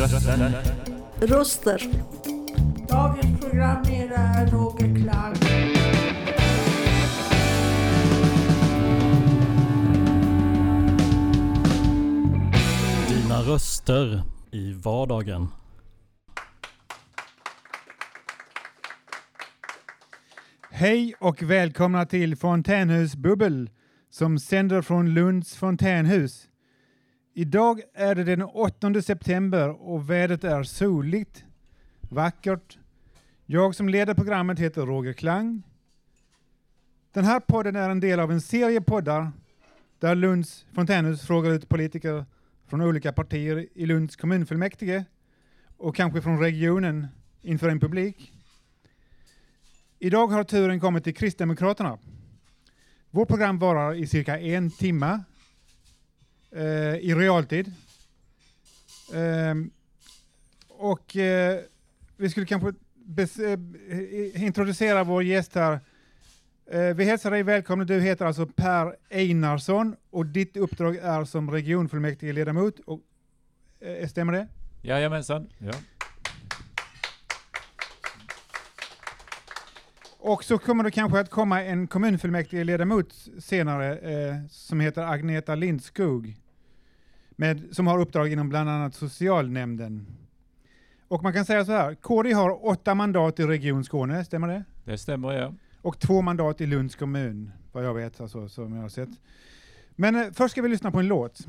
Röster. Dagens programledare är Roger Klang. Dina röster i vardagen. Hej och välkomna till Fontänhus Bubbel som sänder från Lunds fontänhus. Idag är det den 8 september och vädret är soligt, vackert. Jag som leder programmet heter Roger Klang. Den här podden är en del av en serie poddar där Lunds fontänhus frågar ut politiker från olika partier i Lunds kommunfullmäktige och kanske från regionen inför en publik. Idag har turen kommit till Kristdemokraterna. Vårt program varar i cirka en timme eh, i realtid. Eh, och eh, vi skulle kanske bes- eh, eh, introducera vår gäst här. Eh, vi hälsar dig välkommen. Du heter alltså Per Einarsson och ditt uppdrag är som regionfullmäktigeledamot. Och, eh, stämmer det? Jajamensan. Ja. Och så kommer det kanske att komma en kommunfullmäktigeledamot senare eh, som heter Agneta Lindskog med, som har uppdrag inom bland annat socialnämnden. Och man kan säga så här, KD har åtta mandat i Region Skåne, stämmer det? Det stämmer ja. Och två mandat i Lunds kommun, vad jag vet, alltså, som jag har sett. Men eh, först ska vi lyssna på en låt.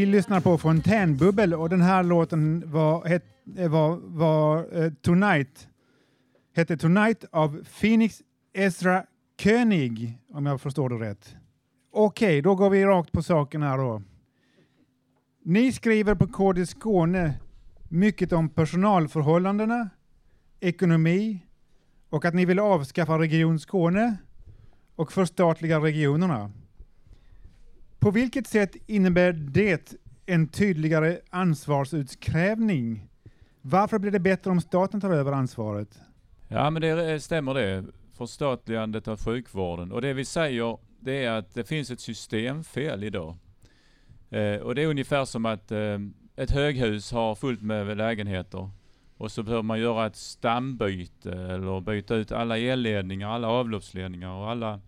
Vi lyssnar på Fontänbubbel och den här låten var, het, var, var eh, Tonight, hette Tonight av Phoenix Ezra König, om jag förstår det rätt. Okej, då går vi rakt på saken här då. Ni skriver på KD Skåne mycket om personalförhållandena, ekonomi och att ni vill avskaffa Region Skåne och förstatliga regionerna. På vilket sätt innebär det en tydligare ansvarsutkrävning? Varför blir det bättre om staten tar över ansvaret? Ja men det stämmer det. Förstatligandet av sjukvården. Och det vi säger det är att det finns ett systemfel idag. Eh, och det är ungefär som att eh, ett höghus har fullt med lägenheter. Och så behöver man göra ett stambyte eller byta ut alla elledningar, alla avloppsledningar och alla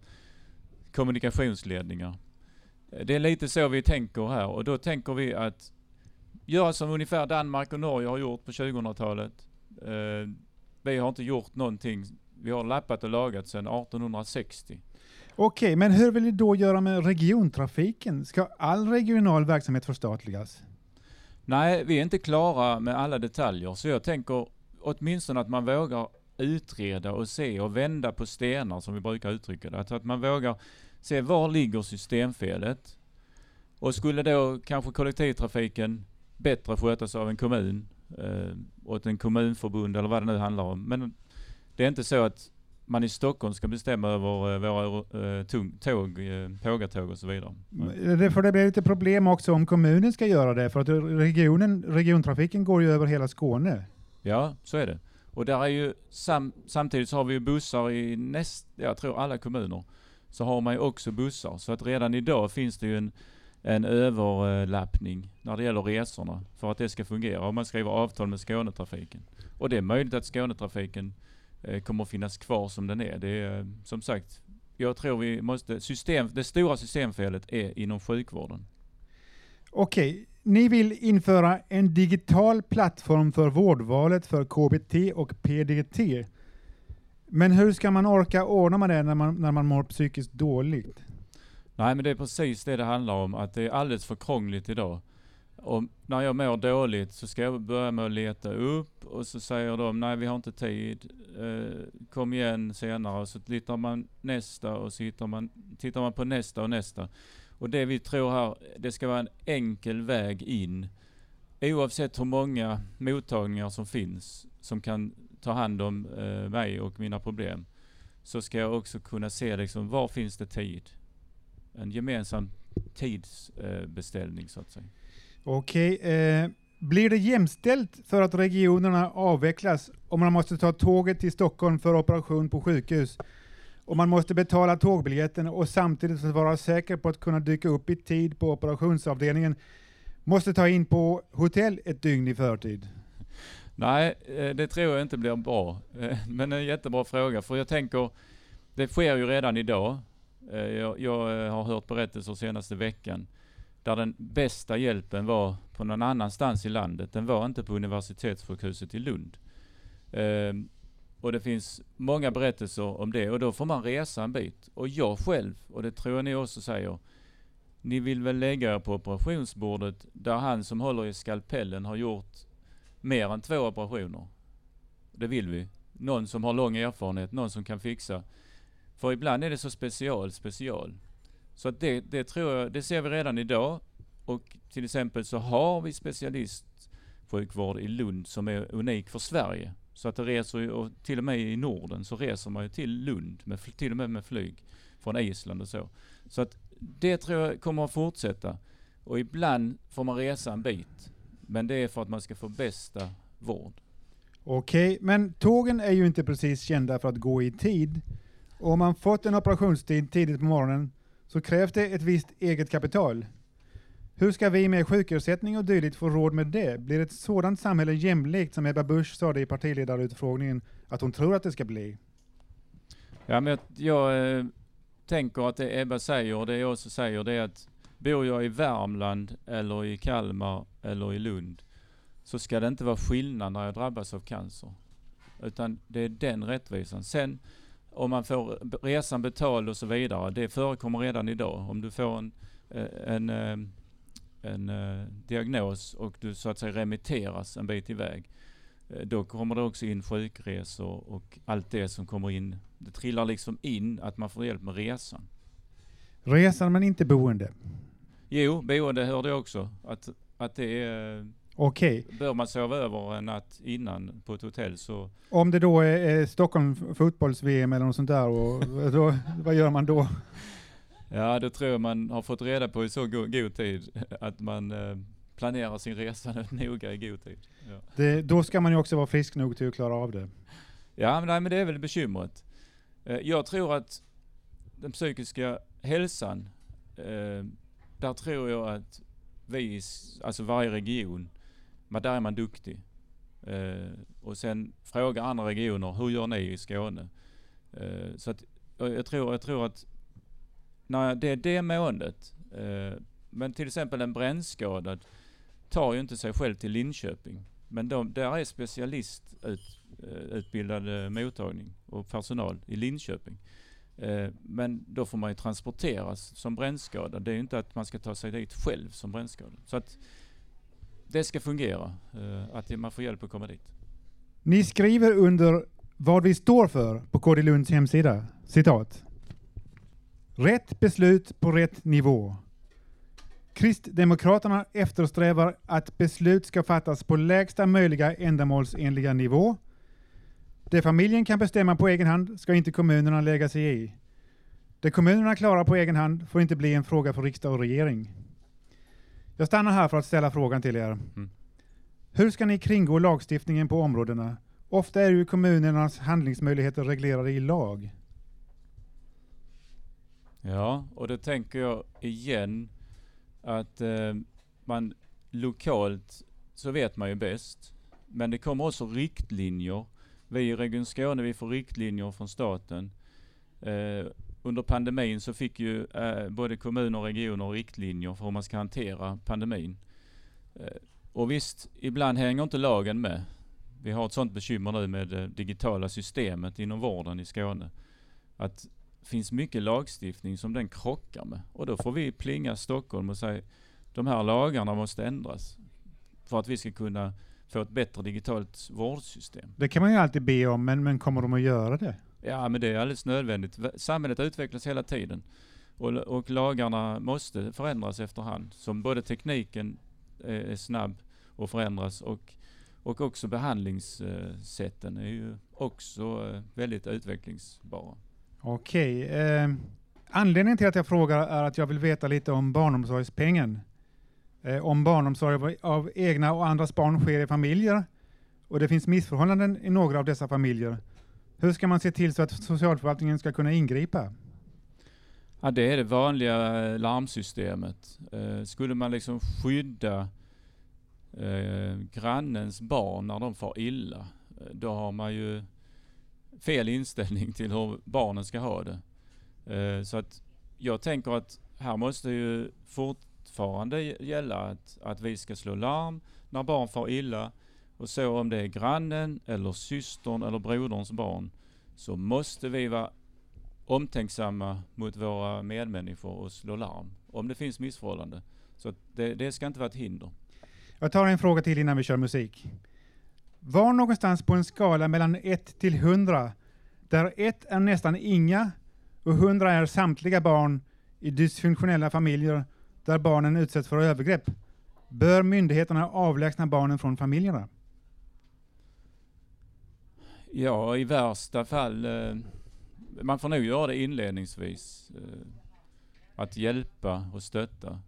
kommunikationsledningar. Eh, Det är lite så vi tänker här och då tänker vi att göra som ungefär Danmark och Norge har gjort på 2000-talet. Eh, vi har inte gjort någonting. Vi har lappat och lagat sedan 1860. Okej, men hur vill ni då göra med regiontrafiken? Ska all regional verksamhet förstatligas? Nej, vi är inte klara med alla detaljer så jag tänker åtminstone att man vågar utreda och se och vända på stenar som vi brukar uttrycka det. Att, att man vågar se var ligger systemfelet? Och skulle då kanske kollektivtrafiken bättre skötas av en kommun eh, åt en kommunförbund eller vad det nu handlar om. Men det är inte så att man i Stockholm ska bestämma över eh, våra eh, tung, tåg, eh, pågatåg och så vidare. Det, för det blir lite problem också om kommunen ska göra det, för att regionen, regiontrafiken går ju över hela Skåne. Ja, så är det. Och där är ju sam, samtidigt så har vi ju bussar i näst, jag tror alla kommuner. Så har man ju också bussar. Så att redan idag finns det ju en, en överlappning när det gäller resorna för att det ska fungera. Om man skriver avtal med Skånetrafiken. Och det är möjligt att Skånetrafiken eh, kommer att finnas kvar som den är. Det är eh, som sagt, jag tror vi måste, system, det stora systemfelet är inom sjukvården. Okej, ni vill införa en digital plattform för vårdvalet för KBT och PDT. Men hur ska man orka ordna med det när man, när man mår psykiskt dåligt? Nej men det är precis det det handlar om, att det är alldeles för krångligt idag. Och när jag mår dåligt så ska jag börja med att leta upp och så säger de nej vi har inte tid, eh, kom igen senare. Och så tittar man nästa och så hittar man, tittar man på nästa och nästa. Och det vi tror här, det ska vara en enkel väg in. Oavsett hur många mottagningar som finns som kan ta hand om eh, mig och mina problem. Så ska jag också kunna se liksom, var finns det tid? En gemensam tidsbeställning eh, så att säga. Okej, eh, blir det jämställt för att regionerna avvecklas om man måste ta tåget till Stockholm för operation på sjukhus och man måste betala tågbiljetten och samtidigt för att vara säker på att kunna dyka upp i tid på operationsavdelningen måste ta in på hotell ett dygn i förtid? Nej, eh, det tror jag inte blir bra. Eh, men en jättebra fråga, för jag tänker, det sker ju redan idag. Eh, jag, jag har hört berättelser senaste veckan där den bästa hjälpen var på någon annanstans i landet. Den var inte på universitetssjukhuset i Lund. Ehm, Och det finns många berättelser om det och då får man resa en bit. Och jag själv, och det tror jag ni också säger, ni vill väl lägga er på operationsbordet där han som håller i skalpellen har gjort mer än två operationer. Det vill vi. Någon som har lång erfarenhet, någon som kan fixa. För ibland är det så special, special. Så att det, det tror jag, det ser vi redan idag. Och till exempel så har vi specialistsjukvård i Lund som är unik för Sverige. Så att det reser ju, och till och med i Norden så reser man ju till Lund, med, till och med med flyg från Island och så. Så att det tror jag kommer att fortsätta. Och ibland får man resa en bit. Men det är för att man ska få bästa vård. Okej, men tågen är ju inte precis kända för att gå i tid. Och om man fått en operationstid tidigt på morgonen så krävs det ett visst eget kapital. Hur ska vi med sjukersättning och dylikt få råd med det? Blir ett sådant samhälle jämlikt som Ebba Busch sa det i partiledarutfrågningen att hon tror att det ska bli? Ja, men jag, jag eh, tänker att det Ebba säger och det jag också säger det är att bor jag i Värmland eller i Kalmar eller i Lund så ska det inte vara skillnad när jag drabbas av cancer. Utan det är den rättvisan. Sen om man får resan betald och så vidare, det förekommer redan idag. Om du får en, eh, en, eh, en, en diagnos och du så att säga remitteras en bit iväg, då kommer det också in sjukresor och allt det som kommer in. Det trillar liksom in att man får hjälp med resan. Resan men inte boende. Jo, boende hörde jag också. Att, att det är, Okej, bör man sova över en natt innan på ett hotell så om det då är, Stockholm fotbolls-VM eller något sånt där, och då, vad gör man då? Ja, då tror jag man har fått reda på i så go- god tid att man eh, planerar sin resa noga i god tid. Ja, Det, då ska man ju också vara frisk nog till att klara av det. ja men, nej, men det är väl bekymret. Eh, jag tror att den psykiska hälsan, eh, där tror jag att vi, alltså varje region, men där är man duktig. Eh, och sen fråga andra regioner, hur gör ni i Skåne? Eh, så att, jag, tror, jag tror att när det är det måendet, eh, men till exempel en brännskadad tar ju inte sig själv till Linköping. Men de, där är specialistutbildad ut, eh, mottagning och personal i Linköping. Eh, men då får man ju transporteras som brännskadad. Det är ju inte att man ska ta sig dit själv som brännskadad. Så att det ska fungera, eh, att man får hjälp att komma dit. Ni skriver under vad vi står för på KD Lunds hemsida. Citat. Rätt beslut på rätt nivå. Kristdemokraterna eftersträvar att beslut ska fattas på lägsta möjliga ändamålsenliga nivå. Det familjen kan bestämma på egen hand ska inte kommunerna lägga sig i. Det kommunerna klarar på egen hand får inte bli en fråga för riksdag och regering. Jag stannar här för att ställa frågan till er. Hur ska ni kringgå lagstiftningen på områdena? Ofta är ju kommunernas handlingsmöjligheter reglerade i lag. Ja, och då tänker jag igen att eh, man lokalt så vet man ju bäst. Men det kommer också riktlinjer. Vi i Region Skåne, vi får riktlinjer från staten. Eh, under pandemin så fick ju eh, både kommuner och regioner riktlinjer för hur man ska hantera pandemin. Eh, och visst, ibland hänger inte lagen med. Vi har ett sådant bekymmer nu med det digitala systemet inom vården i Skåne. Att finns mycket lagstiftning som den krockar med. Och då får vi plinga Stockholm och säga de här lagarna måste ändras för att vi ska kunna få ett bättre digitalt vårdsystem. Det kan man ju alltid be om, men, men kommer de att göra det? Ja, men det är alldeles nödvändigt. Samhället utvecklas hela tiden. Och, och lagarna måste förändras efterhand. Som både tekniken är, är snabb och förändras och, och också behandlingssätten är ju också eh, väldigt utvecklingsbara. Okej. Eh, anledningen till att jag frågar är att jag vill veta lite om barnomsorgspengen. Eh, om barnomsorg av, av egna och andras barn sker i familjer och det finns missförhållanden i några av dessa familjer. Hur ska man se till så att socialförvaltningen ska kunna ingripa? Ja, det är det vanliga eh, larmsystemet. Eh, skulle man liksom skydda eh, grannens barn när de far illa, eh, då har man ju fel inställning till hur barnen ska ha det. Eh, så att jag tänker att här måste ju fortfarande gälla att, att vi ska slå larm när barn far illa och så om det är grannen eller systern eller broderns barn så måste vi vara omtänksamma mot våra medmänniskor och slå larm om det finns missförhållande. Så det, det ska inte vara ett hinder. Jag tar en fråga till innan vi kör musik. Var någonstans på en skala mellan 1 till 100, där 1 är nästan inga och 100 är samtliga barn i dysfunktionella familjer där barnen utsätts för övergrepp, bör myndigheterna avlägsna barnen från familjerna? Ja, i värsta fall, eh, man får nog göra det inledningsvis. Eh, att hjälpa och stötta.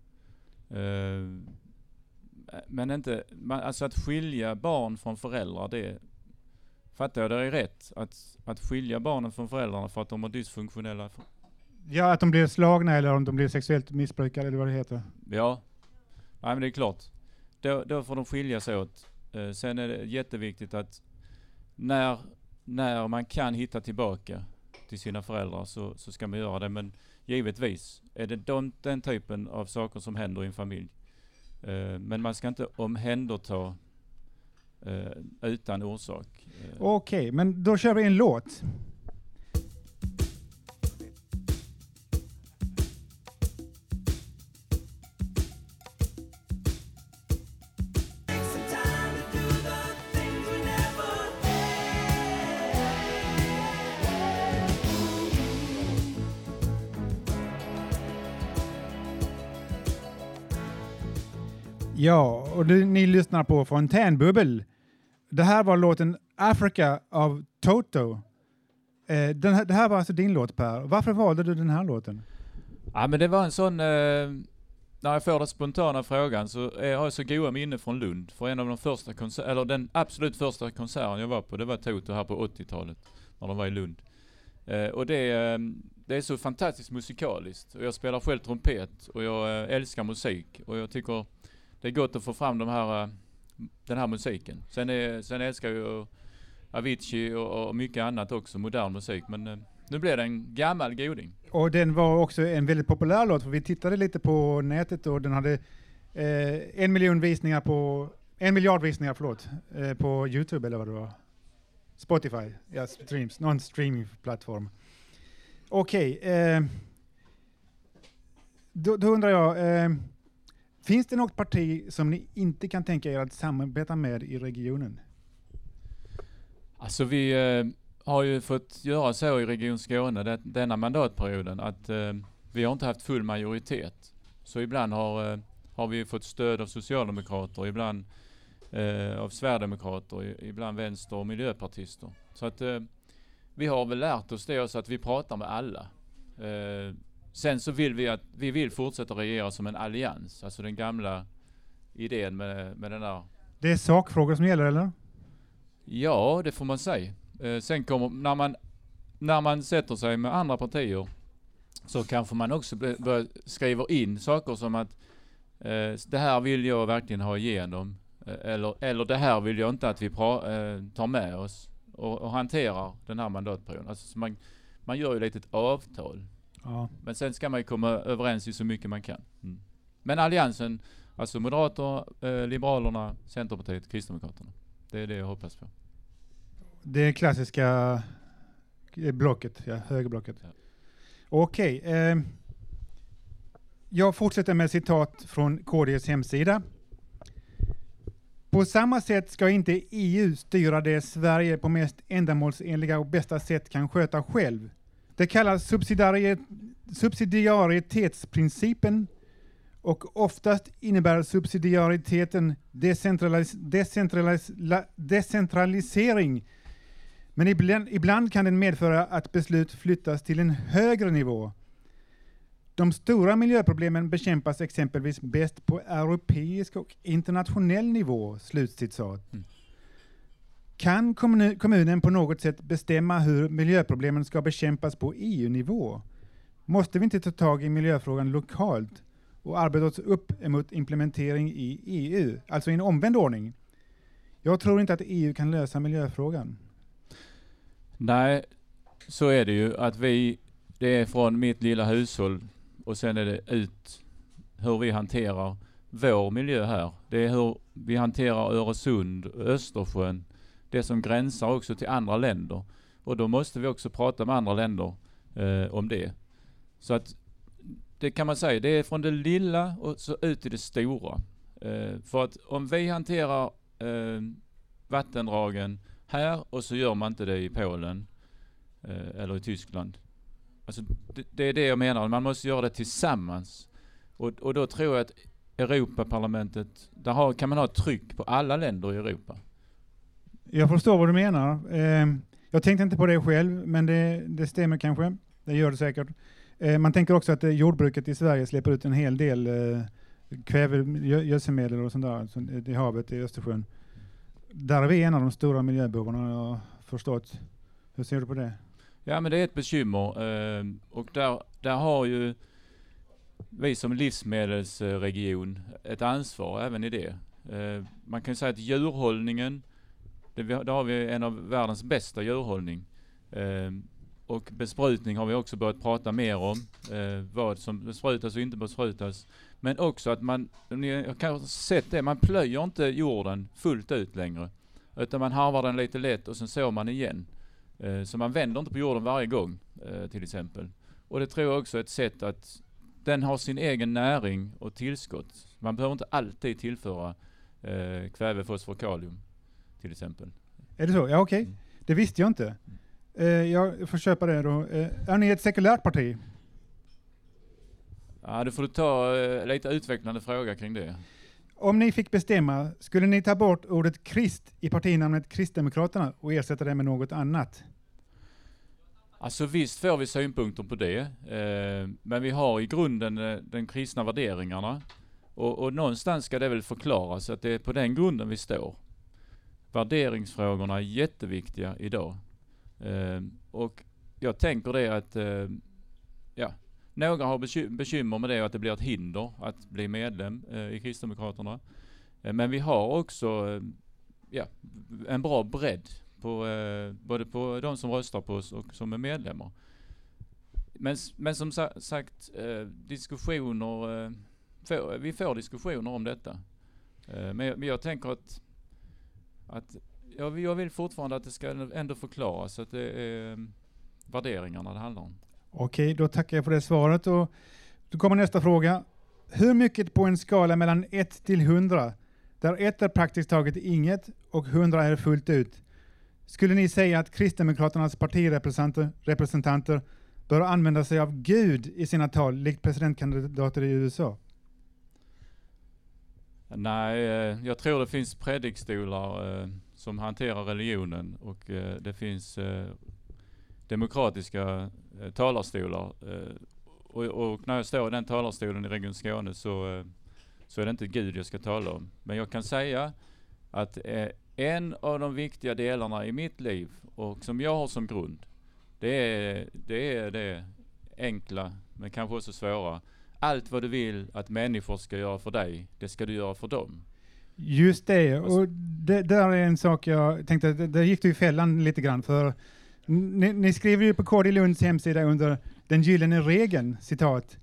Eh, men inte, alltså att skilja barn från föräldrar, det fattar jag det är rätt? Att, att skilja barnen från föräldrarna för att de har dysfunktionella... Ja, att de blir slagna eller om de blir sexuellt missbrukade eller vad det heter. Ja, nej men det är klart. Då, då får de skilja sig åt. Eh, sen är det jätteviktigt att när, när man kan hitta tillbaka till sina föräldrar så, så ska man göra det. Men givetvis är det de, den typen av saker som händer i en familj. Eh, men man ska inte omhänderta eh, utan orsak. Eh, Okej, men då kör vi en låt. Ja, och du, ni lyssnar på Fontänbubbel. Det här var låten Africa av Toto. Eh, den här, det här var alltså din låt Per. Varför valde du den här låten? Ja men det var en sån, eh, när jag får den spontana frågan så eh, har jag så goda minnen från Lund. För en av de första konser- eller den absolut första konserten jag var på, det var Toto här på 80-talet. När de var i Lund. Eh, och det, eh, det är så fantastiskt musikaliskt. Och jag spelar själv trumpet och jag eh, älskar musik. Och jag tycker det är gott att få fram de här, eh, den här musiken. Sen, är, sen älskar jag ju Avicii och, och mycket annat också, modern musik. Men eh, nu blir det en gammal goding. Och den var också en väldigt populär låt, för vi tittade lite på nätet och den hade eh, en miljon visningar på, en miljard visningar förlåt, eh, på Youtube eller vad det var. Spotify, ja, streams, någon streamingplattform. Okej, eh, då, då undrar jag, eh, finns det något parti som ni inte kan tänka er att samarbeta med i regionen? Alltså vi eh, har ju fått göra så i Region Skåne det, denna mandatperioden att eh, vi har inte haft full majoritet. Så ibland har, eh, har vi fått stöd av socialdemokrater, ibland eh, av sverigedemokrater, ibland vänster och miljöpartister. Så att eh, vi har väl lärt oss det så att vi pratar med alla. Eh, Sen så vill vi att vi vill fortsätta regera som en allians, alltså den gamla idén med, med den där Det är sakfrågor som gäller eller? Ja, det får man säga. Eh, sen kommer, när man, när man sätter sig med andra partier så kanske man också börjar skriva in saker som att eh, det här vill jag verkligen ha igenom. Eh, eller, eller det här vill jag inte att vi pra, eh, tar med oss och, och hanterar den här mandatperioden. Alltså, så man, man gör ju lite ett avtal. Ja. Men sen ska man ju komma överens i så mycket man kan. Mm. Men alliansen, alltså Moderaterna, eh, Liberalerna, Centerpartiet, Kristdemokraterna. Det är det jag hoppas på. Det klassiska eh, blocket, ja, högerblocket. Ja. Okej. Eh, jag fortsätter med citat från KDs hemsida. På samma sätt ska inte EU styra det Sverige på mest ändamålsenliga och bästa sätt kan sköta själv. Det kallas subsidiaritet, subsidiaritetsprincipen och oftast innebär subsidiariteten decentralis decentralis la- decentralisering. Men ibland, ibland kan den medföra att beslut flyttas till en högre nivå. De stora miljöproblemen bekämpas exempelvis bäst på europeisk och internationell nivå. Slutcitat. Mm. Kan kommunen på något sätt bestämma hur miljöproblemen ska bekämpas på EU-nivå? Måste vi inte ta tag i miljöfrågan lokalt och arbeta oss upp emot implementering i EU, alltså i en omvänd ordning? Jag tror inte att EU kan lösa miljöfrågan. Nej, så är det ju att vi, det är från mitt lilla hushåll och sen är det ut hur vi hanterar vår miljö här. Det är hur vi hanterar Öresund, Östersjön, det som gränsar också till andra länder. Och då måste vi också prata med andra länder eh, om det. Så att det kan man säga, det är från det lilla och så ut till det stora. Eh, för att om vi hanterar eh, vattendragen här och så gör man inte det i Polen eh, eller i Tyskland. Alltså, det, det är det jag menar, man måste göra det tillsammans. Och, och då tror jag att Europaparlamentet, där har, kan man ha ett tryck på alla länder i Europa. Jag förstår vad du menar. Eh, jag tänkte inte på det själv, men det, det stämmer kanske. Det gör det säkert. Eh, man tänker också att eh, jordbruket i Sverige släpper ut en hel del eh, kväve, gödselmedel och sånt där alltså, i havet, i Östersjön. Där är vi en av de stora miljöbovarna har jag förstått. Hur ser du på det? Ja men det är ett bekymmer eh, och där, där har ju vi som livsmedelsregion ett ansvar även i det. Eh, man kan säga att djurhållningen, det, där har vi en av världens bästa djurhållning. Eh, och besprutning har vi också börjat prata mer om. Eh, vad som besprutas och inte besprutas. Men också att man, ni har kanske sett det, man plöjer inte jorden fullt ut längre. Utan man harvar den lite lätt och sen sår man igen. Eh, Så man vänder inte på jorden varje gång eh, till exempel. Och det tror jag också är ett sätt att den har sin egen näring och tillskott. Man behöver inte alltid tillföra eh, kväve, fosfor, kalium till exempel. Är det så? Ja, okej. Mm. Det visste jag inte. Eh, jag får köpa det då. Eh, är ni ett sekulärt parti? Ja, då får du ta eh, lite utvecklande fråga kring det. Om ni fick bestämma, skulle ni ta bort ordet krist i partinamnet Kristdemokraterna och ersätta det med något annat? Alltså visst får vi synpunkter på det, eh, men vi har i grunden eh, den kristna värderingarna. Och, och någonstans ska det väl förklaras att det är på den grunden vi står. Värderingsfrågorna är jätteviktiga idag. Eh, och jag tänker det att, eh, ja, några har beky- bekymmer med det och att det blir ett hinder att bli medlem eh, i Kristdemokraterna. Eh, men vi har också, eh, ja, en bra bredd på, eh, både på de som röstar på oss och som är medlemmar. Men, men som sa, sagt, eh, diskussioner, eh, får, vi får diskussioner om detta. Eh, men, jag- men jag tänker att, att jag, jag vill fortfarande att det ska ändå förklaras att det är eh, värderingarna det handlar om. Okej, då tackar jag för det svaret. Och då kommer nästa fråga. Hur mycket på en skala mellan 1 till 100, där 1 är praktiskt taget inget och 100 är fullt ut, skulle ni säga att Kristdemokraternas partirepresentanter representanter bör använda sig av Gud i sina tal, likt presidentkandidater i USA? Nej, eh, jag tror det finns predikstolar eh, som hanterar religionen och eh, det finns demokratiska talarstolar. Och, och när jag står i den talarstolen i Region Skåne så, så är det inte Gud jag ska tala om. Men jag kan säga att en av de viktiga delarna i mitt liv och som jag har som grund, det är det, är det enkla men kanske också svåra. Allt vad du vill att människor ska göra för dig, det ska du göra för dem. Just det, och det där är en sak jag tänkte, där gick du i fällan lite grann för ni, ni skriver ju på KD Lunds hemsida under den gyllene regeln, citat.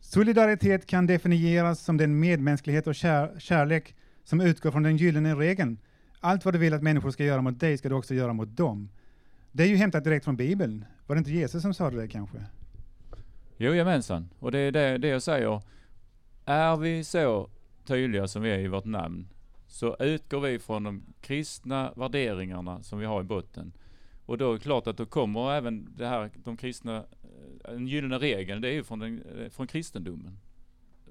Solidaritet kan definieras som den medmänsklighet och kär, kärlek som utgår från den gyllene regeln. Allt vad du vill att människor ska göra mot dig ska du också göra mot dem. Det är ju hämtat direkt från Bibeln. Var det inte Jesus som sa det kanske? Jojamensan, och det är det, det jag säger. Är vi så tydliga som vi är i vårt namn, så utgår vi från de kristna värderingarna som vi har i botten. Och då är det klart att då kommer även det här, de kristna eh, den gyllene regeln det är ju från, den, eh, från kristendomen.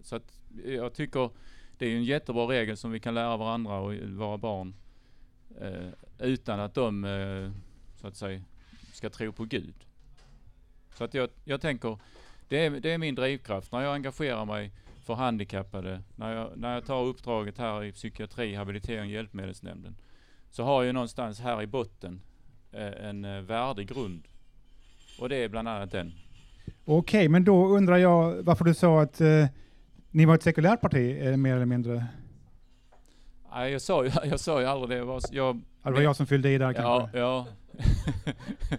Så att jag tycker det är en jättebra regel som vi kan lära varandra och våra barn eh, utan att de, eh, så att säga, ska tro på Gud. Så att jag, jag tänker, det är, det är min drivkraft. När jag engagerar mig för handikappade, när jag, när jag tar uppdraget här i psykiatri, habilitering, hjälpmedelsnämnden, så har jag någonstans här i botten eh, en eh, värdig grund. Och det är bland annat den. Okej, men då undrar jag varför du sa att eh, ni var ett sekulärt parti, eh, mer eller mindre. Nej, jag sa ju, jag sa ju aldrig det. Jag, var- jag, Ja, det var jag som fyllde i där ja, kanske. ja.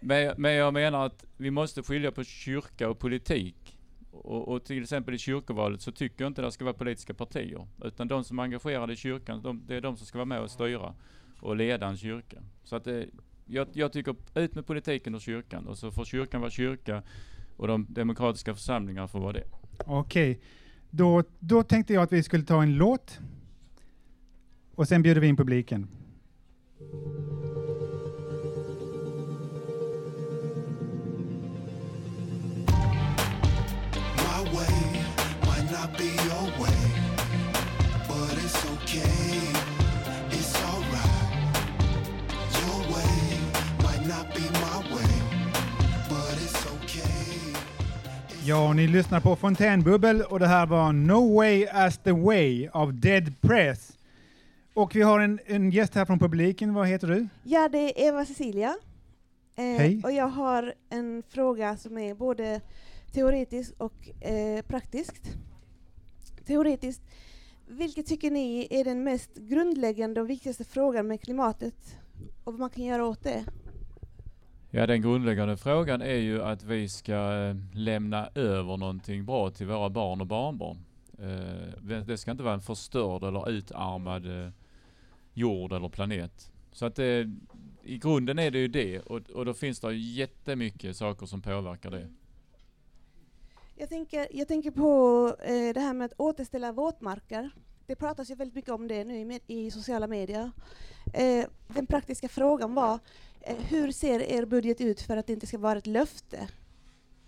men, men jag menar att vi måste skilja på kyrka och politik. Och, och till exempel i kyrkovalet så tycker jag inte det ska vara politiska partier. Utan de som är engagerade i kyrkan, de, det är de som ska vara med och styra och leda en kyrka. Så att det, jag, jag tycker ut med politiken och kyrkan. Och så får kyrkan vara kyrka och de demokratiska församlingarna får vara det. Okej, då, då tänkte jag att vi skulle ta en låt och sen bjuder vi in publiken. Ja, ni lyssnar på Fontänbubbel och det här var No Way As The Way av Dead Press. Och vi har en, en gäst här från publiken. Vad heter du? Ja, det är Eva Cecilia. Eh, Hej. Och jag har en fråga som är både teoretisk och eh, praktiskt. Teoretiskt, vilket tycker ni är den mest grundläggande och viktigaste frågan med klimatet och vad man kan göra åt det? Ja, den grundläggande frågan är ju att vi ska eh, lämna över någonting bra till våra barn och barnbarn. Eh, det- ska inte vara en förstörd eller utarmad eh, jord eller planet. Så att det, i grunden är det ju det och, och då finns det jättemycket saker som påverkar det. Jag tänker, jag tänker på eh, det här med att återställa våtmarker. Det pratas ju väldigt mycket om det nu i, med, i sociala medier. Eh, den praktiska frågan var, hur ser er budget ut för att det inte ska vara ett löfte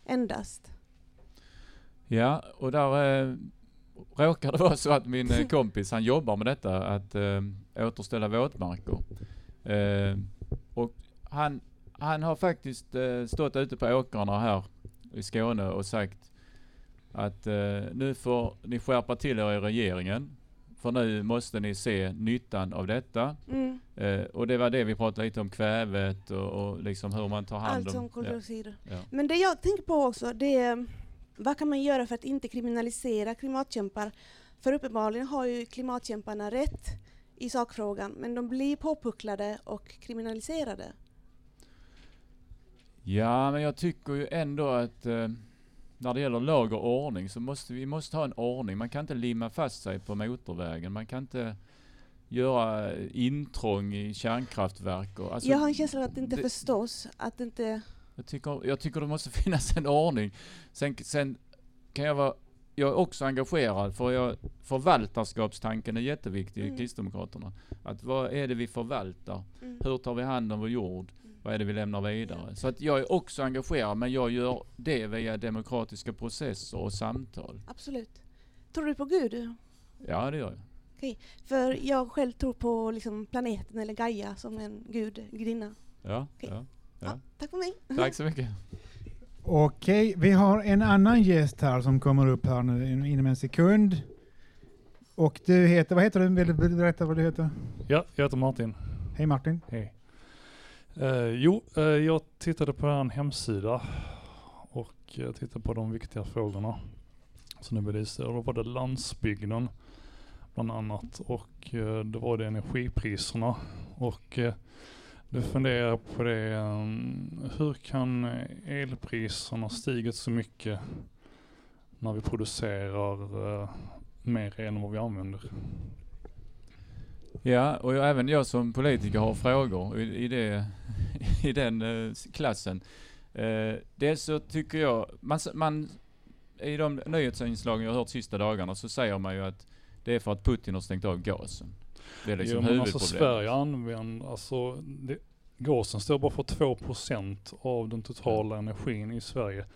endast? Ja, och där eh, råkar det vara så att min eh, kompis han jobbar med detta att eh, återställa våtmarker. Eh, och han, han har faktiskt eh, stått ute på åkrarna här i Skåne och sagt att eh, nu får ni skärpa till er i regeringen. För nu måste ni se nyttan av detta. Mm. Eh, och det var det vi pratade lite om kvävet och, och liksom hur man tar hand Allt om... som ja, koldioxider. ja. Men det jag tänker på också, det är vad kan man göra för att inte kriminalisera klimatkämpar? För uppenbarligen har ju klimatkämparna rätt i sakfrågan, men de blir påpucklade och kriminaliserade. Ja, men jag tycker ju ändå att eh, när det gäller lag och ordning så måste vi måste ha en ordning. Man kan inte limma fast sig på motorvägen. Man kan inte göra intrång i kärnkraftverk. Och, alltså, jag har en känsla av att det inte det- förstås, att inte... jag, tycker, jag tycker det måste finnas en ordning. Sen, sen kan jag vara jag är också engagerad för jag, förvaltarskapstanken är jätteviktig Mm. i Kristdemokraterna. Att vad är det vi förvaltar? Mm. Hur tar vi hand om vår jord? Vad är det vi lämnar vidare? Så att jag är också engagerad men jag gör det via demokratiska processer och samtal. Absolut. Tror du på Gud? Ja det gör jag. För jag själv tror på liksom planeten eller Gaia som en gud, gudinna. Ja, Okej. ja, Ja. ja. tack för mig. Tack så mycket. Okej, vi har en annan gäst här som kommer upp här nu in- inom en sekund. Och du heter, vad heter du? Vill du berätta vad du heter? Ja, jag heter Martin. Hej Martin. Hej. Eh, jo, eh, jag tittade på en hemsida och jag tittade på de viktiga frågorna som ni belyste. Då var det landsbygden bland annat och eh, då var det energipriserna. Och eh, du funderar på det, mm, hur kan elpriserna stigit så mycket när vi producerar eh, mer än vad vi använder? Ja, och jag, även jag som politiker har frågor i, i, det, i den eh, klassen. Eh, dels så tycker jag, man, man, i de nyhetsinslagen jag har hört sista dagarna så säger man ju att det är för att Putin har stängt av gasen. Det är liksom jo, men alltså. Sverige använder, alltså det, gasen står bara för 2% av den totala energin i Sverige.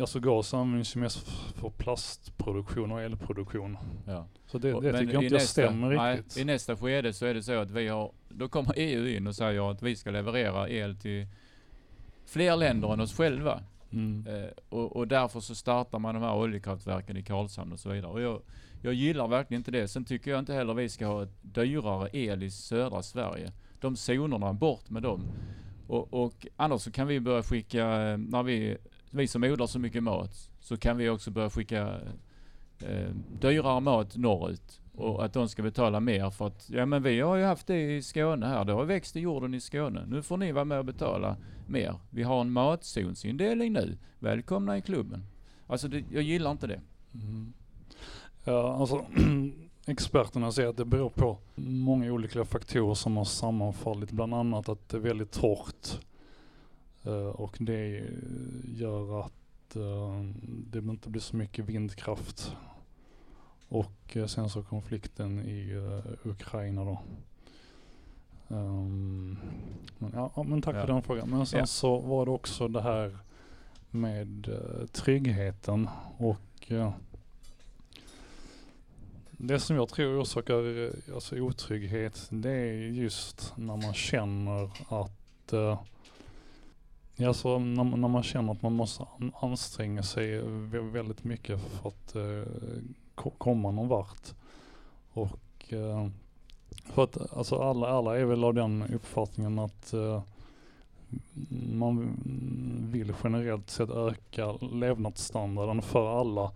Alltså gas används ju mest för plastproduktion och elproduktion. Ja. Så det, Och- det men tycker jag inte stämmer nej, riktigt. I nästa skede så är det så att vi har, då kommer EU in och säger att vi ska leverera el till fler länder än oss själva. Mm. Eh, och, och därför så startar man de här oljekraftverken i Karlshamn och så vidare. Och jag, jag gillar verkligen inte det. Sen tycker jag inte heller vi ska ha dyrare el i södra Sverige. De zonerna, bort med dem. Och, och annars så kan vi börja skicka, eh, när vi, vi som odlar så mycket mat, så kan vi också börja skicka eh, dyrare mat norrut. Och att de ska betala mer för att, ja men vi har ju haft det i Skåne här, det har växt i jorden i Skåne. Nu får ni vara med och betala mer. Vi har en matzonsindelning nu. Välkomna i klubben. Alltså det, jag gillar inte det. Mm. Ja, alltså experterna säger att det beror på många olika faktorer som har sammanfallit. Bland annat att det är väldigt torrt. Eh, och det gör att eh, det inte blir så mycket vindkraft. Och eh, sen så konflikten i Ukraina då. Ehm, men, ja, men tack Ja. för den frågan. Men sen Ja. så var det också det här med tryggheten och det som jag tror orsakar alltså otrygghet det är just när man känner att eh, Ja, så när, man- när man känner att man måste anstränga sig väldigt mycket för att eh, komma någon vart. Och eh, för att alltså alla, alla är väl av den uppfattningen att eh, man vill generellt sett öka levnadsstandarden för alla.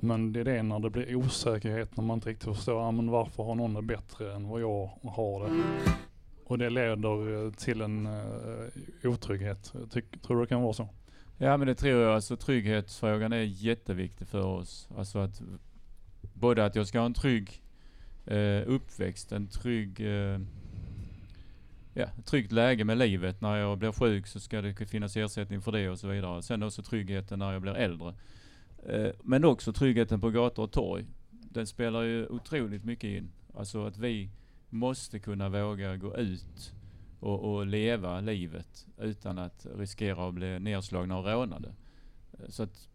Men det är det när det blir osäkerhet, när man inte riktigt förstår, ah, men varför har någon det bättre än vad jag har det? Och det leder eh, till en uh, otrygghet. Tyck, tror du det kan vara så? Ja men det tror jag. Alltså trygghetsfrågan är jätteviktig för oss. Alltså att både att jag ska ha en trygg uh, uppväxt, en trygg uh, ja, ett tryggt läge med livet. När jag blir sjuk så ska det finnas ersättning för det och så vidare. Sen också tryggheten när jag blir äldre. Men också tryggheten på gator och torg. Den spelar ju otroligt mycket in. Alltså att vi måste kunna våga gå ut och, och leva livet utan att riskera att bli nedslagna och rånade. Eh, Så att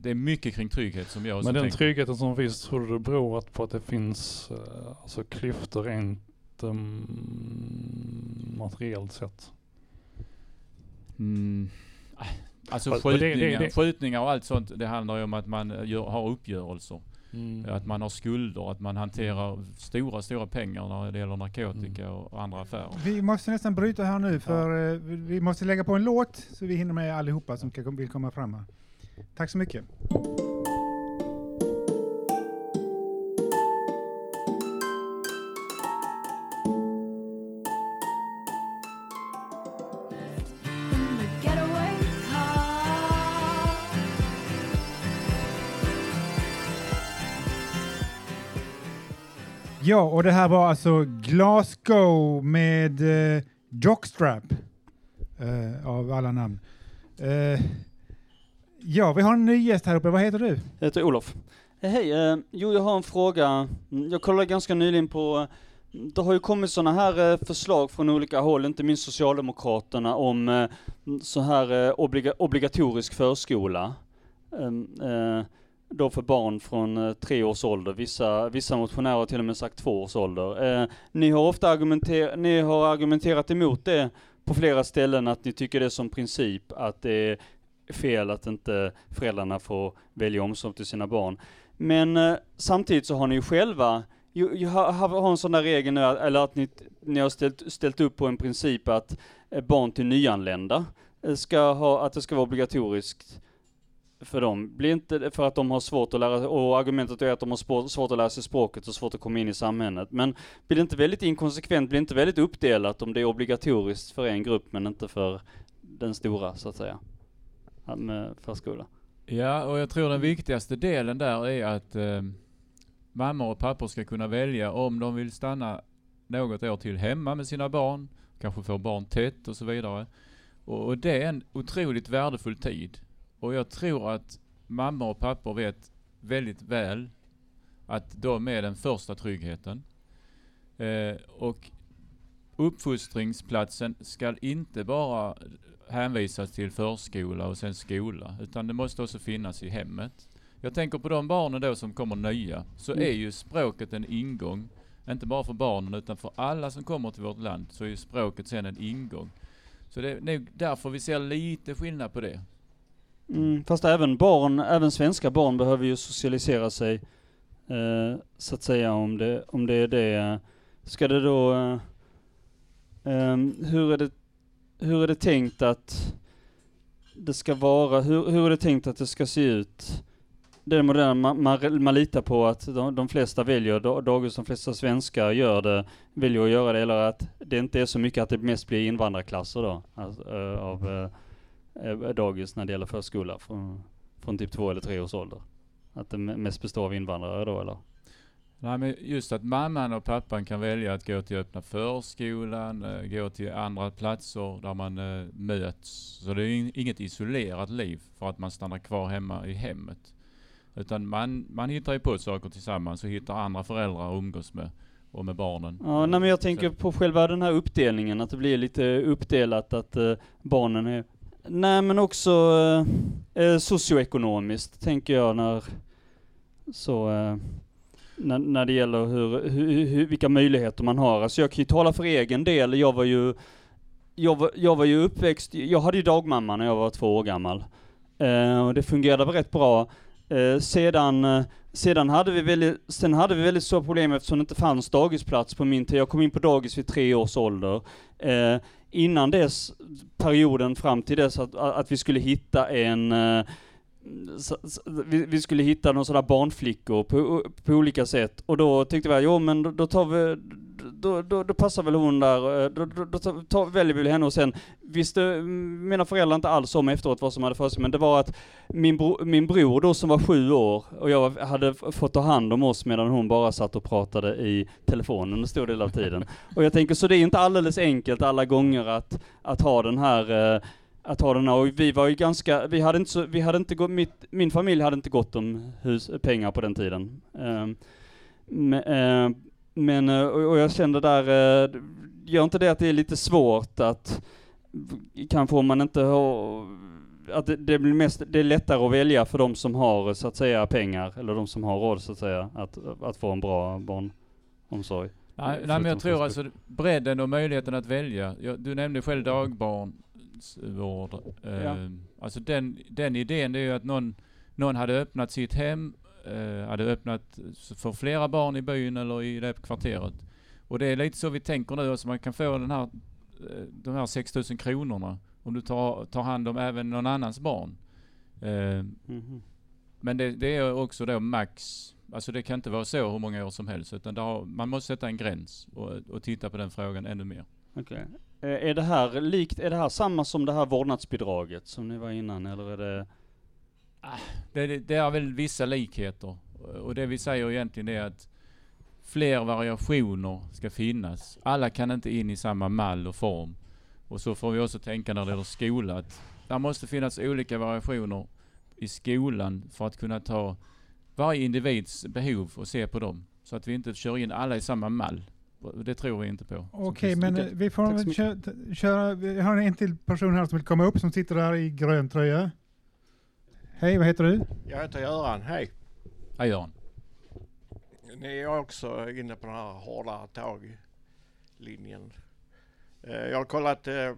det är mycket kring trygghet som jag Men den tänker. tryggheten som finns, tror du det beror på att det finns uh, alltså klyftor rent um, materiellt sett? Mm. Alltså och det- det- skjutningar, skjutningar och allt sånt, det handlar ju om att man eh, gör, har uppgörelser. Mm. Att man har skulder, att man hanterar stora, stora pengar när det gäller narkotika Mm. och andra affärer. Vi måste nästan bryta här nu för eh, vi- måste lägga på en låt så vi hinner med allihopa som vill komma fram här. Tack så mycket. Ja, och det här var alltså Glasgow med eh, Jockstrap eh, av alla namn. Eh, ja, vi har en ny gäst här uppe. Vad heter du? Jag heter Olof. Eh, Hej, eh, jo jag har en fråga. Jag kollade ganska nyligen på, eh, det har ju kommit sådana här eh, förslag från olika håll, inte minst Socialdemokraterna, om eh, så här eh, obliga, obligatorisk förskola. Ehm, eh, då för barn från eh, tre års ålder. Vissa, vissa motionärer har till och med sagt två års ålder. Eh, ni har ofta argumenter, ni har argumenterat emot det på flera ställen, att ni tycker det är som princip att det är fel att inte föräldrarna får välja omsorg till sina barn. Men eh, samtidigt så har ni ju själva ju, ju, har, har en sån där regel nu, eller att ni, ni har ställt, ställt upp på en princip att eh, barn till nyanlända eh, ska ha, att det ska vara obligatoriskt för dem. Blir inte det för att de har svårt att lära och argumentet är att de har svårt att lära sig språket och svårt att komma in i samhället. Men blir det inte väldigt inkonsekvent, blir det inte väldigt uppdelat om det är obligatoriskt för en grupp men inte för den stora, så att säga? Med förskola. Ja, och jag tror den viktigaste delen där är att eh, mammor och pappor ska kunna välja om de vill stanna något år till hemma med sina barn, kanske få barn tätt och så vidare. Och, och det är en otroligt värdefull tid. Och jag tror att mammor och pappor vet väldigt väl att de är den första tryggheten. Eh, och uppfostringsplatsen ska inte bara hänvisas till förskola och sen skola, utan det måste också finnas i hemmet. Jag tänker på de barnen då som kommer nya, så Mm. är ju språket en ingång. Inte bara för barnen utan för alla som kommer till vårt land så är ju språket sen en ingång. Så det är nog därför vi ser lite skillnad på det. Mm, fast även barn, även svenska barn behöver ju socialisera sig, eh, så att säga, om det, om det är det. Ska det då, eh, ehm, hur är det, hur är det tänkt att det ska vara, hur, hur är det tänkt att det ska se ut? Den moderna, man, man, man litar på att de, de flesta väljer, da- dagis, de flesta svenskar gör det, väljer att göra det, eller att det inte är så mycket att det mest blir invandrarklasser då, alltså, eh, av eh, dagis när det gäller förskola från, från typ två eller tre års ålder. Att det me- mest består av invandrare då eller? Nej, men just att mamman och pappan kan välja att gå till öppna förskolan, eh, gå till andra platser där man eh, möts. Så det är in- inget isolerat liv för att man stannar kvar hemma i hemmet. Utan man, man hittar ju på saker tillsammans och hittar andra föräldrar att umgås med och med barnen. Ja, nej men jag tänker på själva den här uppdelningen, att det blir lite uppdelat att eh, barnen är Nej men också eh, eh, socioekonomiskt tänker jag när så eh, när, när det gäller hur, hur, hur, vilka möjligheter man har. Alltså jag kan ju tala för egen del, jag var ju jag var, jag var ju uppväxt, jag hade ju dagmamma när jag var två år gammal. Eh, och det fungerade rätt bra. Eh, sedan, eh, sedan, hade vi väldigt, sen hade vi väldigt stora problem eftersom det inte fanns dagisplats på min tid. Jag kom in på dagis vid tre års ålder. Eh, Innan dess, perioden fram till dess att, att vi skulle hitta en eh, vi, vi skulle hitta några sådana barnflickor på, på olika sätt. Och då tyckte vi, jo men då, då tar vi, då, då, då passar väl hon där, eh, då, då, då tar, väljer vi henne och sen visste eh, mina föräldrar inte alls om efteråt vad som hade för sig, men det var att min, bro, min bror då som var sju år och jag hade fått ta hand om oss medan hon bara satt och pratade i telefonen en stor del av tiden. Och jag tänker, så det är inte alldeles enkelt alla gånger att, att ha den här eh, att ha den här, och vi var ju ganska, vi hade inte så, vi hade inte gått, mitt, min familj hade inte gått om hus, pengar på den tiden. Ehm, med, eh, men eh, och, jag kände där, eh, gör inte det att det är lite svårt att, kanske om man inte har, att det, det blir mest, det är lättare att välja för de som har så att säga pengar, eller de som har råd så att säga, att, att få en bra barnomsorg. Nej, nej men jag tror alltså bredden och möjligheten att välja. Jag, du nämnde själv dagbarnsvård. Ja. Alltså den, den idén det är ju att någon, någon hade öppnat sitt hem, eh, hade öppnat för flera barn i byn eller i det kvarteret. Och det är lite så vi tänker nu, alltså man kan få den här, eh, de här 6000 kronorna om du tar, tar hand om även någon annans barn. Eh, Mhm. men det, det är också då max, alltså det kan inte vara så hur många år som helst utan har, man måste sätta en gräns och, och titta på den frågan ännu mer. Okej. Eh, Är det här likt, är det här samma som det här vårdnadsbidraget som ni var innan eller är det? Det, det, det är väl vissa likheter och det vi säger egentligen är att fler variationer ska finnas. Alla kan inte in i samma mall och form. Och så får vi också tänka när det gäller skola att det måste finnas olika variationer i skolan för att kunna ta varje individs behov och se på dem. Så att vi inte kör in alla i samma mall. Det tror vi inte på. Okej, men eh, vi får så väl mycket. kö- köra. Vi har en till person här som vill komma upp som sitter där i grön tröja. Hej, vad heter du? Jag heter Göran, hej. Hej Göran. Ni är också inne på den här hårdare tag-linjen. Eh, Jag har kollat, eh,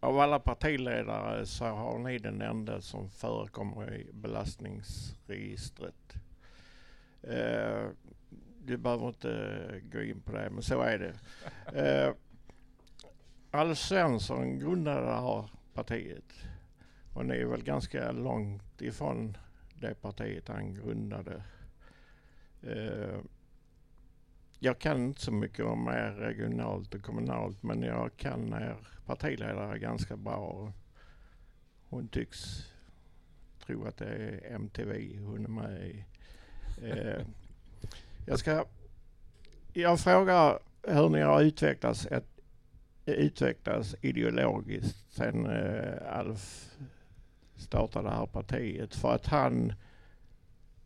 av alla partiledare så har ni den enda som förekommer i belastningsregistret. Eh, Du behöver inte gå in på det, men så är det. Alf Svensson grundade det här partiet. Och ni är väl ganska långt ifrån det partiet han grundade. Eh, jag kan inte så mycket om er regionalt och kommunalt men jag kan er partiledare ganska bra. Hon tycks tro att det är MTV hon är med i. Eh, jag ska... Jag frågar hur ni har utvecklats, ett, utvecklats ideologiskt sen eh, Alf startade det här partiet. För att han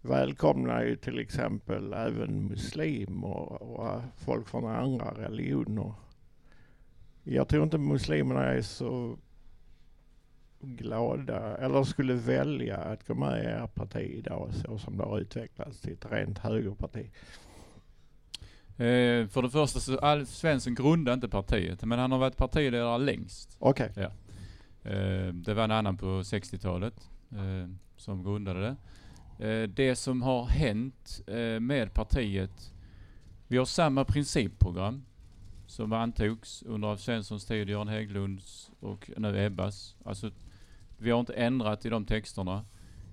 välkomnar ju till exempel även muslimer och, folk från andra religioner Jag tror inte muslimerna är så glada eller skulle välja att gå med i er parti idag så som det har utvecklats till ett rent högerparti. Eh, för det första så Alf Svensson grundade inte partiet, men han har varit partiledare längst. Okej. Ja. Eh, det var en annan på 60-talet eh, som grundade det. Eh, det som har hänt med partiet, vi har samma principprogram som antogs under Alf Svenssons tid, Göran Hägglunds och nu Ebbas. Alltså, vi har inte ändrat i de texterna.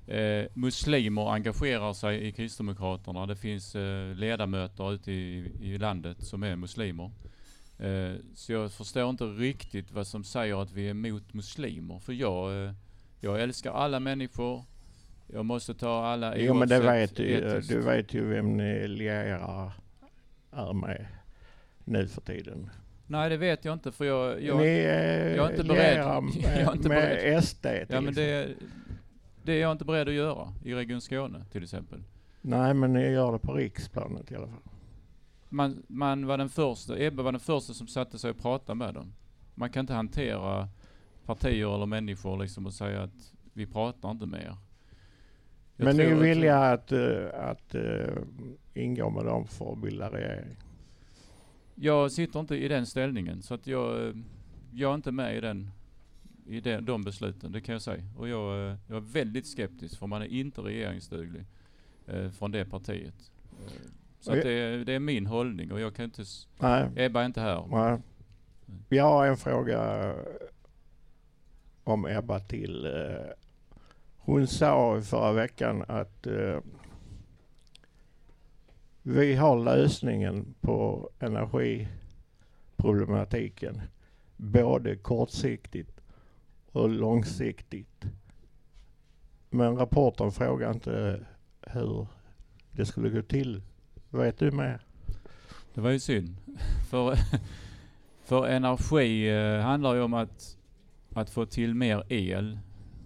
Eh, muslimer engagerar sig i Kristdemokraterna. Det finns eh, ledamöter ute i, i landet som är muslimer. Eh, så jag förstår inte riktigt vad som säger att vi är emot muslimer. För jag, eh, jag älskar alla människor. Jag måste ta alla Jo men det vet du, etiskt. du vet ju vem ni lierar är med nu för tiden. Nej det vet jag inte för jag, jag, ni jag är inte beredd. med, jag är inte med beredd. SD till Ja men det, det är jag inte beredd att göra i Region Skåne till exempel. Nej men ni gör det på riksplanet i alla fall. Man, man var den första, Ebbe var den första som satte sig och pratade med dem. Man kan inte hantera partier eller människor liksom och säga att vi pratar inte med er. Jag men ni är villiga att, eh, att eh, ingå med dem för att bilda regering? Jag sitter inte i den ställningen så att jag, eh, jag är inte med i den i de, de besluten, det kan jag säga. Och jag, jag är väldigt skeptisk för man är inte regeringsduglig eh, från det partiet. Eh, så jag- det, är, det är min hållning och jag kan inte... Nej. Ebba är inte här. Nej. Jag har en fråga om Ebba till. eh, Hon sa i förra veckan att eh, vi har lösningen på energiproblematiken. Både kortsiktigt och långsiktigt. Men rapporten frågar inte hur det skulle gå till. Vet du mer? Det var ju synd. För, för energi eh, handlar ju om att, att få till mer el,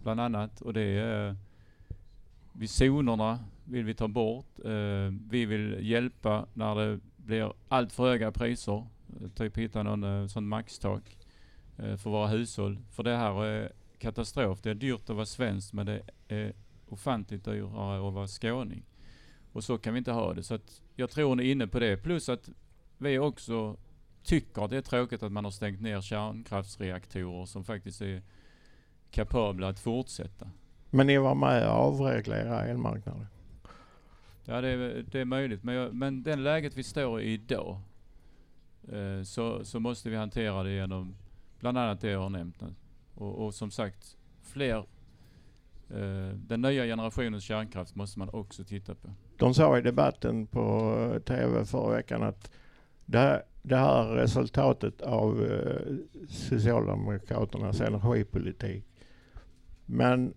bland annat. Och det är eh, vid zonerna vill vi ta bort. Eh, vi vill hjälpa när det blir allt för höga priser. Eh, typ hitta någon eh, sån maxtak eh, för våra hushåll. För det här är katastrof. Det är dyrt att vara svensk men det är ofantligt dyrare att vara skåning. Och så kan vi inte ha det. Så att jag tror hon är inne på det. Plus att vi också tycker att det är tråkigt att man har stängt ner kärnkraftsreaktorer som faktiskt är kapabla att fortsätta. Men ni var med och avreglera elmarknaden? Ja, det är, det är möjligt. Men, jag, men den läget vi står i idag eh, så, så måste vi hantera det genom bland annat det jag har nämnt. Och, och som sagt, fler eh, den nya generationens kärnkraft måste man också titta på. De sa i debatten på TV förra veckan att det här, det här resultatet av eh, Socialdemokraternas energipolitik. Men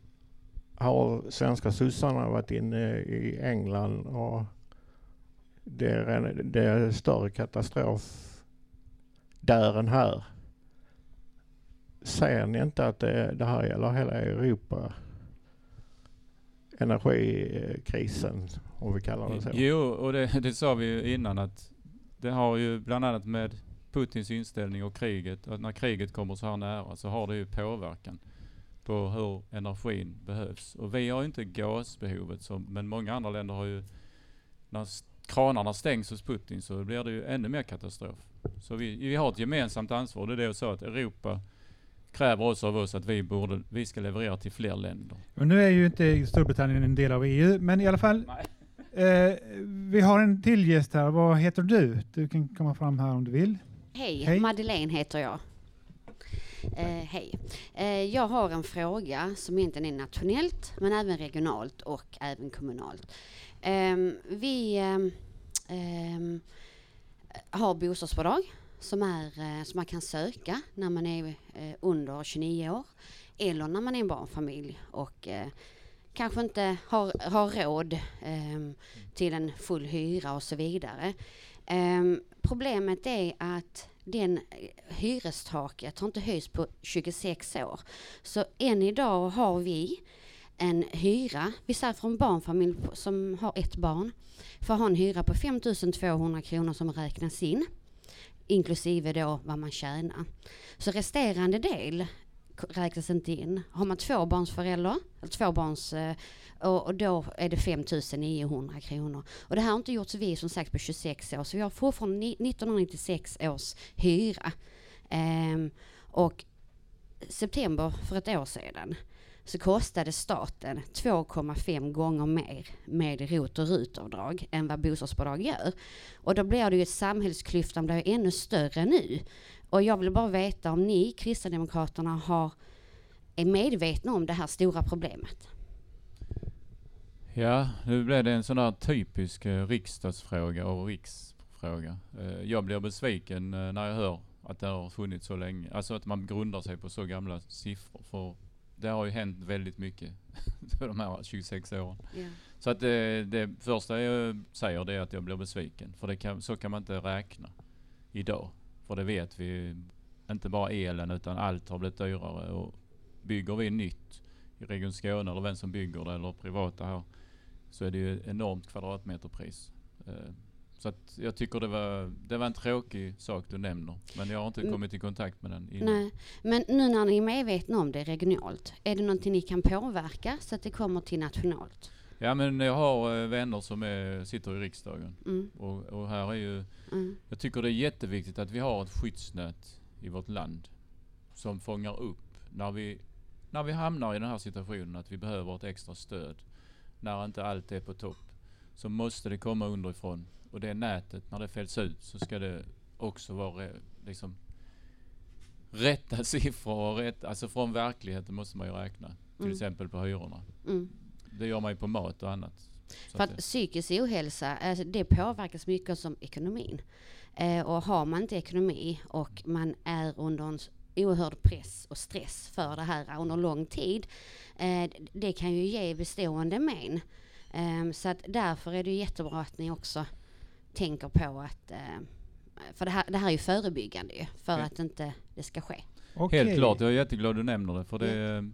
har svenska sossarna varit inne i England och det är, en, det är större katastrof där än här. Ser ni inte att det, det här gäller hela Europa? Energikrisen, om vi kallar det så. Jo, och det, det sa vi ju innan att det har ju bland annat med Putins inställning och kriget, att när kriget kommer så här nära så har det ju påverkan på hur energin behövs. Och vi har ju inte gasbehovet som, men många andra länder har ju, när kranarna stängs hos Putin så blir det ju ännu mer katastrof. Så vi, vi har ett gemensamt ansvar. Det är det jag sa att Europa kräver också av oss att vi borde, vi ska leverera till fler länder. Och nu är ju inte Storbritannien en del av EU, men i alla fall. Eh, vi har en till gäst här. Vad heter du? Du kan komma fram här om du vill. Hej, Hej. Madeleine heter jag. Eh, hej. Eh, jag har en fråga som egentligen är nationellt men även regionalt och även kommunalt. Ehm, vi ehm, ehm, har bostadsbidrag som, är, eh, som man kan söka när man är eh, under 29 år eller när man är en barnfamilj och eh, kanske inte har, har råd ehm, till en full hyra och så vidare. Ehm, problemet är att den hyrestaket har inte höjts på 26 år. Så än idag har vi en hyra, vi säger för en barnfamilj som har ett barn, får ha en hyra på 5 200 kronor som räknas in inklusive då vad man tjänar. Så resterande del räknas inte in. Har man tvåbarnsförälder, eller tvåbarns, eh, och, och då är det 5 900 kronor. Och det här har inte gjorts vi som sagt på 26 år, så vi har fortfarande 1996 års hyra. Ehm, och september för ett år sedan så kostade staten 2,5 gånger mer med ROT och RUT-avdrag än vad bostadsbidrag gör. Och då blir det ju samhällsklyftan blir ännu större nu. Och jag vill bara veta om ni Kristdemokraterna har, är medvetna om det här stora problemet. Ja, nu blev det en sån där typisk eh, riksdagsfråga och riksfråga. Eh, jag blir besviken eh, när jag hör att det har funnits så länge. Alltså att man grundar sig på så gamla siffror. För det har ju hänt väldigt mycket på de här 26 åren. Ja. Så att det, det första jag säger det är att jag blir besviken. För kan, så kan man inte räkna idag. För det vet vi, inte bara elen utan allt har blivit dyrare. Och bygger vi nytt i Region Skåne eller vem som bygger det eller privata här så är det ju enormt kvadratmeterpris. Så att jag tycker det var, det var en tråkig sak du nämner. Men jag har inte Mm. kommit i kontakt med den innan. Nej, men nu när ni är medvetna om det regionalt, är det någonting ni kan påverka så att det kommer till nationalt? Ja men jag har eh, vänner som är, sitter i riksdagen. Mm. Och, och här är ju, Mm. jag tycker det är jätteviktigt att vi har ett skyddsnät i vårt land. Som fångar upp när vi, när vi hamnar i den här situationen att vi behöver ett extra stöd. När inte allt är på topp. Så måste det komma underifrån. Och det nätet, när det fälls ut så ska det också vara liksom rätta siffror och rätt, alltså från verkligheten måste man ju räkna. Till Mm. exempel på hyrorna. Mm. Det gör man ju på mat och annat. För att psykisk ohälsa, alltså det påverkas mycket som ekonomin. Eh, och har man inte ekonomi och man är under en oerhörd press och stress för det här under lång tid, eh, det kan ju ge bestående men. Eh, så att därför är det jättebra att ni också tänker på att, eh, för det här, det här är ju förebyggande ju, för Ja. att inte det ska ske. Helt klart, jag är jätteglad du nämner det för det,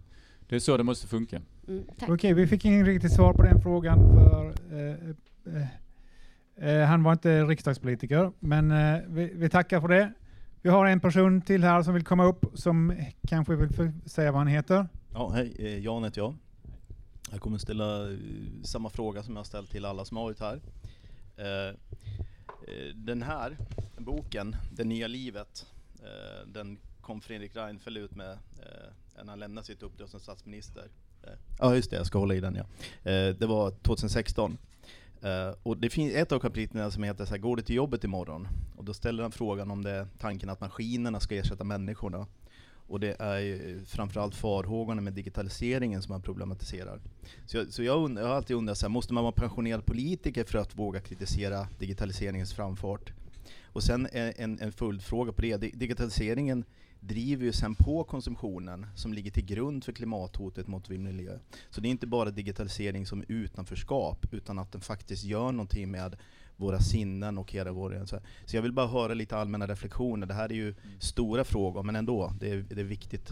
det är så det måste funka. Mm. Okej, vi fick ingen riktigt svar på den frågan för eh, eh, eh, han var inte riksdagspolitiker, men eh, vi, vi tackar för det. Vi har en person till här som vill komma upp som kanske vill säga vad han heter. Ja, hej, Jan heter jag. Jag kommer ställa samma fråga som jag har ställt till alla som har varit här. Eh, eh, den här boken, Det nya livet, eh, den kom Fredrik Reinfeldt ut med när han lämnade sitt uppdrag som statsminister. Ja just det, jag ska hålla i den ja. Det var 2016. Och det finns ett av kapitlen som heter så här, Går du till jobbet imorgon? Och då ställer han frågan om det är tanken att maskinerna ska ersätta människorna. Och det är ju framförallt farhågorna med digitaliseringen som man problematiserar. Så jag, så jag, und- jag har alltid undrat, så här, måste man vara pensionerad politiker för att våga kritisera digitaliseringens framfart? Och sen en, en, en följdfråga på det. Digitaliseringen driver ju sen på konsumtionen som ligger till grund för klimathotet mot vår miljö. Så det är inte bara digitalisering som utanförskap, utan att den faktiskt gör någonting med våra sinnen och hela vår... Så, så jag vill bara höra lite allmänna reflektioner. Det här är ju stora frågor, men ändå, det är, det är viktigt.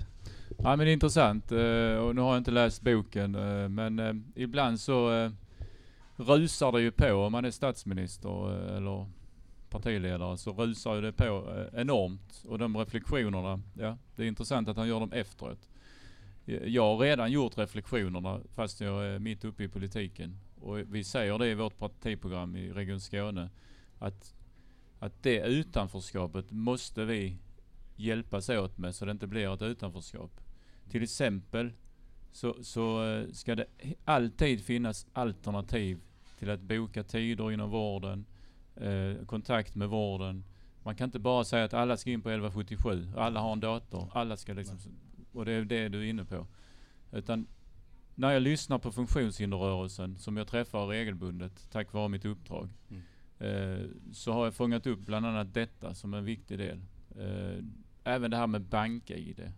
Ja men det är intressant eh, och nu har jag inte läst boken eh, men eh, ibland så rusar det ju på om man är statsminister eller partiledare så rusar ju det på eh, enormt och de reflektionerna, ja det är intressant att han gör dem efteråt. Jag har redan gjort reflektionerna fast jag är mitt uppe i politiken och vi säger det i vårt partiprogram i Region Skåne att, att det utanförskapet måste vi hjälpas åt med så det inte blir ett utanförskap. Till exempel så, så eh, ska det alltid finnas alternativ till att boka tider inom vården, eh, kontakt med vården. Man kan inte bara säga att alla ska in på 1177, alla har en dator, alla ska liksom, och det är det du är inne på. Utan när jag lyssnar på funktionshinderrörelsen, som jag träffar regelbundet tack vare mitt uppdrag, eh, så har jag fångat upp bland annat detta som en viktig del. Eh, även det här med bank-id.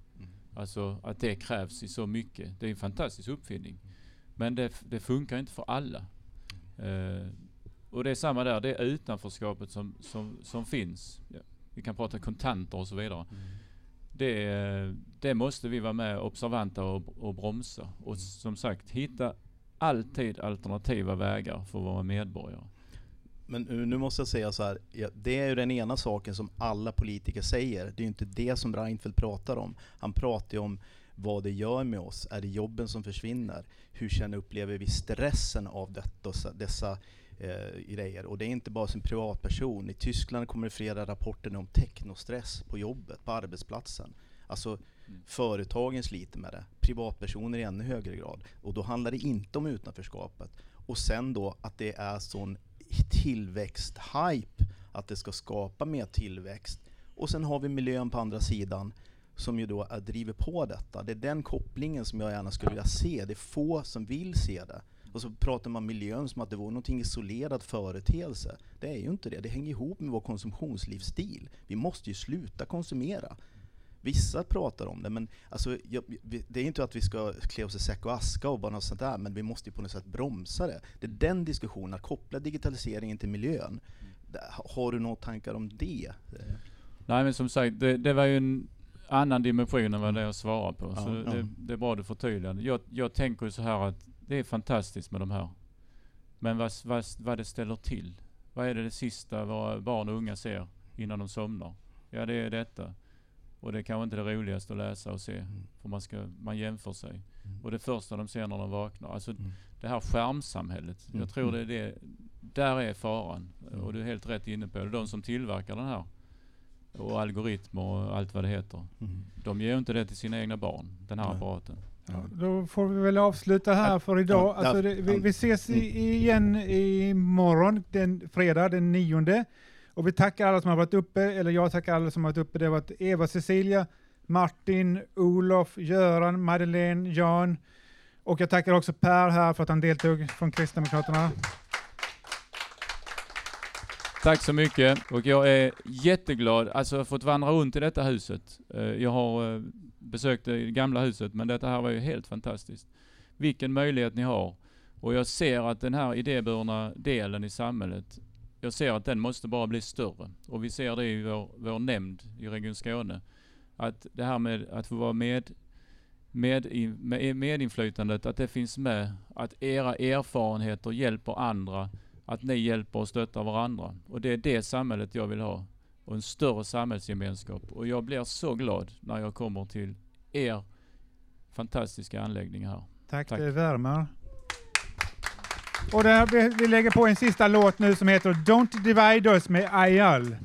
Alltså att det krävs i så mycket. Det är en fantastisk uppfinning. Men det, det funkar inte för alla. Eh, och det är samma där, det är utanförskapet som, som, som finns. Ja, vi kan prata kontanter och så vidare. Det, eh, det måste vi vara med observanta och, och bromsa. Och som sagt, hitta alltid alternativa vägar för våra medborgare. Men nu måste jag säga så här, det är ju den ena saken som alla politiker säger. Det är ju inte det som Reinfeldt pratar om. Han pratar ju om vad det gör med oss. Är det jobben som försvinner? Hur känner, upplever vi stressen av detta, dessa eh, grejer? Och det är inte bara som privatperson. I Tyskland kommer det flera rapporter om technostress på jobbet, på arbetsplatsen. Alltså företagen sliter med det, privatpersoner i ännu högre grad. Och då handlar det inte om utanförskapet. Och sen då att det är sån tillväxt-hype, att det ska skapa mer tillväxt. Och sen har vi miljön på andra sidan som ju då är, driver på detta. Det är den kopplingen som jag gärna skulle vilja se. Det är få som vill se det. Och så pratar man miljön som att det vore någonting isolerad företeelse. Det är ju inte det. Det hänger ihop med vår konsumtionslivsstil. Vi måste ju sluta konsumera. Vissa pratar om det, men alltså, jag, det är inte att vi ska klä oss i säck och aska och bara något sånt där, men vi måste ju på något sätt bromsa det. Det är den diskussionen, att koppla digitaliseringen till miljön. Har du några tankar om det? Nej men som sagt, det, det var ju en annan dimension än vad det jag svarar på. Ja, så ja. det, det är bra du förtydligade. Jag, jag tänker så här att det är fantastiskt med de här. Men vad, vad, vad det ställer till. Vad är det, det sista våra barn och unga ser innan de somnar? Ja det är detta. Och det är kanske inte det roligaste att läsa och se. För man, ska, man jämför sig. Och det första de ser när de vaknar. Alltså det här skärmsamhället. Mm. Jag tror det är det. Där är faran. Och du är helt rätt inne på det. De som tillverkar den här och algoritmer och allt vad det heter. De ger inte det till sina egna barn, den här Nej. apparaten. Då får vi väl avsluta här för idag. ja, Alltså det, vi, ja. vi ses i, igen imorgon, den fredag den nionde. Och vi tackar alla som har varit uppe, eller jag tackar alla som har varit uppe. Det har varit Eva Cecilia, Martin, Olof, Göran, Madeleine, Jan. Och jag tackar också Per här för att han deltog från Kristdemokraterna. Tack så mycket och jag är jätteglad. Alltså jag har fått vandra runt i detta huset. Eh, Jag har besökte det gamla huset men detta här var ju helt fantastiskt. Vilken möjlighet ni har. Och jag ser att den här idéburna delen i samhället, jag ser att den måste bara bli större. Och vi ser det i vår, vår nämnd i Region Skåne. Att det här med att få vara med, med, i- med medinflytandet, att det finns med. Att era erfarenheter hjälper andra. Att ni hjälper och stöttar varandra. Och det är det samhället jag vill ha. Och en större samhällsgemenskap. Och jag blir så glad när jag kommer till er fantastiska anläggning här. Tack, Tack. det värmer. Och där, vi, vi lägger på en sista låt nu som heter Don't Divide Us med Ayal.